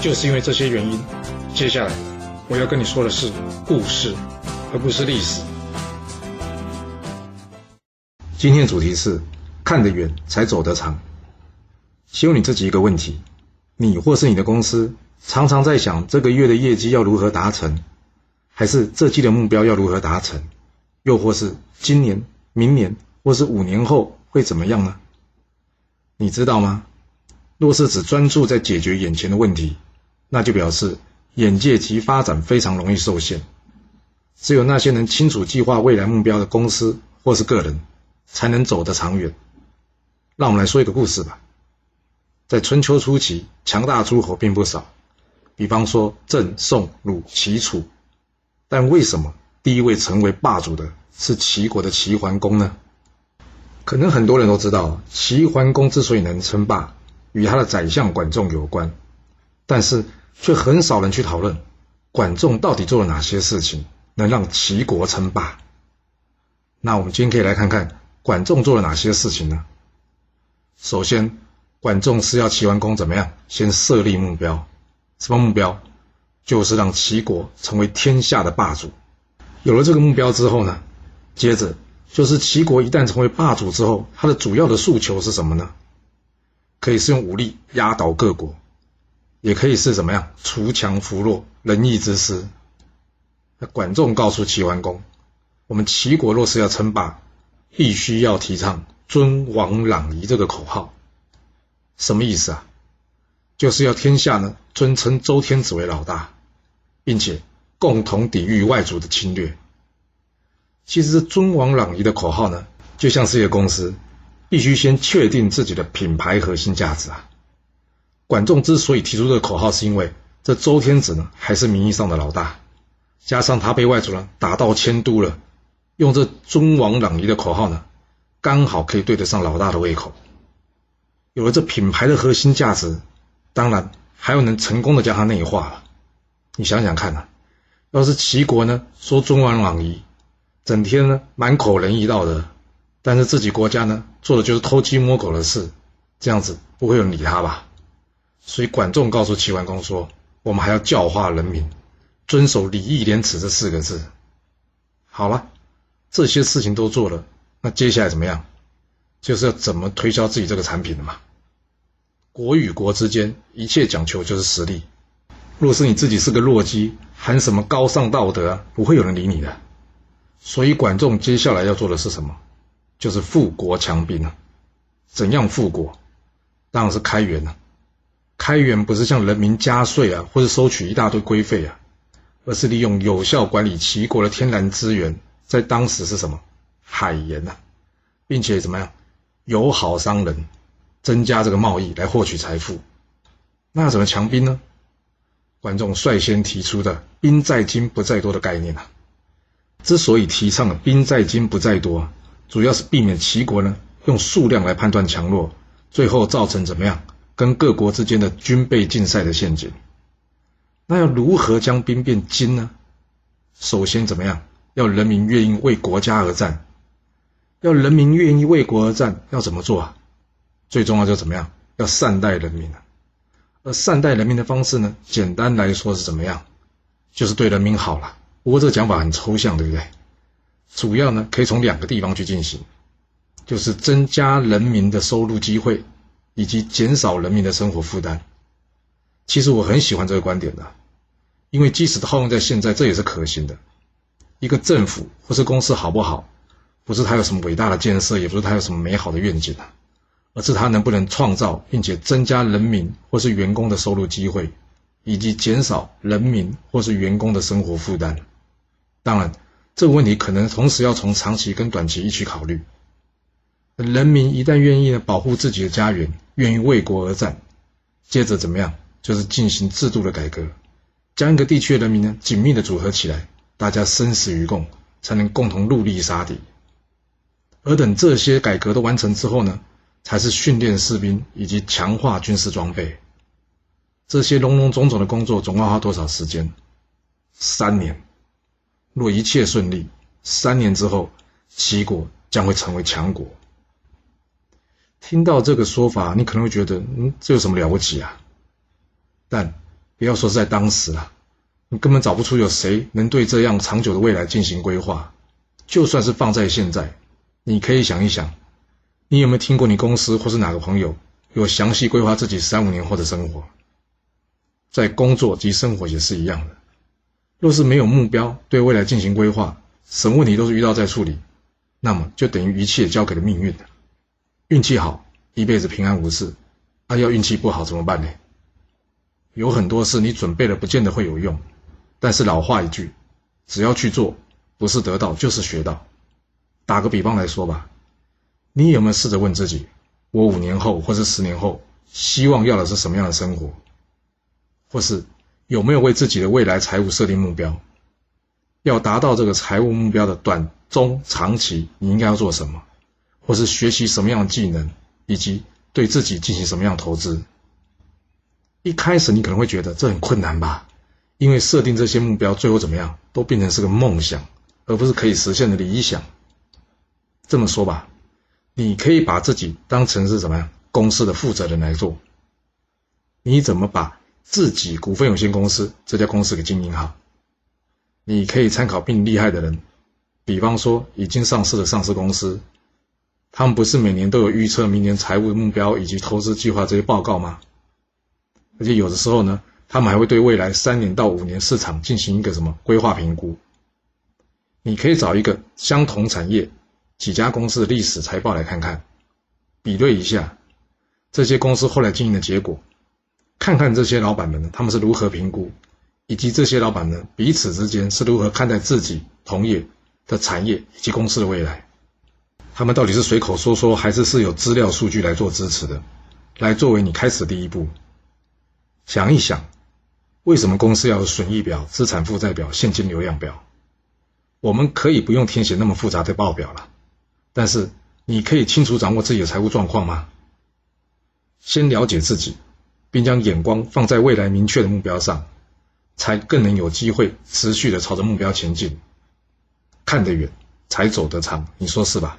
就是因为这些原因，接下来我要跟你说的是故事，而不是历史。今天的主题是看得远才走得长。先问你自己一个问题：你或是你的公司常常在想这个月的业绩要如何达成，还是这季的目标要如何达成，又或是今年、明年或是五年后会怎么样呢？你知道吗？若是只专注在解决眼前的问题，那就表示眼界及发展非常容易受限。只有那些能清楚计划未来目标的公司或是个人，才能走得长远。让我们来说一个故事吧。在春秋初期，强大诸侯并不少，比方说郑、宋、鲁、齐、楚。但为什么第一位成为霸主的是齐国的齐桓公呢？可能很多人都知道，齐桓公之所以能称霸，与他的宰相管仲有关。但是。却很少人去讨论管仲到底做了哪些事情，能让齐国称霸。那我们今天可以来看看管仲做了哪些事情呢？首先，管仲是要齐桓公怎么样？先设立目标，什么目标？就是让齐国成为天下的霸主。有了这个目标之后呢，接着就是齐国一旦成为霸主之后，他的主要的诉求是什么呢？可以是用武力压倒各国。也可以是怎么样除强扶弱，仁义之师。那管仲告诉齐桓公，我们齐国若是要称霸，必须要提倡尊王攘夷这个口号。什么意思啊？就是要天下呢尊称周天子为老大，并且共同抵御外族的侵略。其实尊王攘夷的口号呢，就像是一个公司，必须先确定自己的品牌核心价值啊。管仲之所以提出这个口号，是因为这周天子呢还是名义上的老大，加上他被外族人打到迁都了，用这尊王攘夷的口号呢，刚好可以对得上老大的胃口。有了这品牌的核心价值，当然还要能成功的将它内化了。你想想看呐，要是齐国呢说尊王攘夷，整天呢满口仁义道德，但是自己国家呢做的就是偷鸡摸狗的事，这样子不会有人理他吧？所以管仲告诉齐桓公说：“我们还要教化人民，遵守礼义廉耻这四个字。好了，这些事情都做了，那接下来怎么样？就是要怎么推销自己这个产品的嘛。国与国之间，一切讲求就是实力。若是你自己是个弱鸡，喊什么高尚道德，不会有人理你的。所以管仲接下来要做的是什么？就是富国强兵啊！怎样富国？当然是开源了。”开源不是向人民加税啊，或者收取一大堆规费啊，而是利用有效管理齐国的天然资源，在当时是什么海盐呐，并且怎么样友好商人，增加这个贸易来获取财富。那怎么强兵呢？管仲率先提出的“兵在精不在多”的概念啊。之所以提倡“兵在精不在多”，主要是避免齐国呢用数量来判断强弱，最后造成怎么样？跟各国之间的军备竞赛的陷阱，那要如何将兵变精呢？首先怎么样？要人民愿意为国家而战，要人民愿意为国而战，要怎么做啊？最重要就怎么样？要善待人民啊！而善待人民的方式呢？简单来说是怎么样？就是对人民好了。不过这个讲法很抽象，对不对？主要呢可以从两个地方去进行，就是增加人民的收入机会。以及减少人民的生活负担。其实我很喜欢这个观点的，因为即使套用在现在，这也是可行的。一个政府或是公司好不好，不是它有什么伟大的建设，也不是它有什么美好的愿景啊，而是它能不能创造并且增加人民或是员工的收入机会，以及减少人民或是员工的生活负担。当然，这个问题可能同时要从长期跟短期一起考虑。人民一旦愿意呢保护自己的家园，愿意为国而战，接着怎么样，就是进行制度的改革，将一个地区的人民呢紧密的组合起来，大家生死与共，才能共同戮力杀敌。而等这些改革都完成之后呢，才是训练士兵以及强化军事装备。这些隆隆种种的工作总共花多少时间？三年。若一切顺利，三年之后，齐国将会成为强国。听到这个说法，你可能会觉得，嗯，这有什么了不起啊？但不要说是在当时啊，你根本找不出有谁能对这样长久的未来进行规划。就算是放在现在，你可以想一想，你有没有听过你公司或是哪个朋友有详细规划自己三五年后的生活？在工作及生活也是一样的。若是没有目标，对未来进行规划，什么问题都是遇到再处理，那么就等于一切交给了命运了。运气好，一辈子平安无事；啊，要运气不好怎么办呢？有很多事你准备了，不见得会有用。但是老话一句，只要去做，不是得到就是学到。打个比方来说吧，你有没有试着问自己：我五年后或是十年后，希望要的是什么样的生活？或是？有没有为自己的未来财务设定目标？要达到这个财务目标的短、中、长期，你应该要做什么？或是学习什么样的技能，以及对自己进行什么样的投资？一开始你可能会觉得这很困难吧？因为设定这些目标，最后怎么样，都变成是个梦想，而不是可以实现的理想。这么说吧，你可以把自己当成是什么样公司的负责人来做？你怎么把？自己股份有限公司这家公司给经营好，你可以参考并厉害的人，比方说已经上市的上市公司，他们不是每年都有预测明年财务目标以及投资计划这些报告吗？而且有的时候呢，他们还会对未来三年到五年市场进行一个什么规划评估。你可以找一个相同产业几家公司的历史财报来看看，比对一下这些公司后来经营的结果。看看这些老板们呢，他们是如何评估，以及这些老板呢彼此之间是如何看待自己同业的产业以及公司的未来？他们到底是随口说说，还是是有资料数据来做支持的？来作为你开始第一步，想一想，为什么公司要有损益表、资产负债表、现金流量表？我们可以不用填写那么复杂的报表了，但是你可以清楚掌握自己的财务状况吗？先了解自己。并将眼光放在未来明确的目标上，才更能有机会持续的朝着目标前进。看得远，才走得长，你说是吧？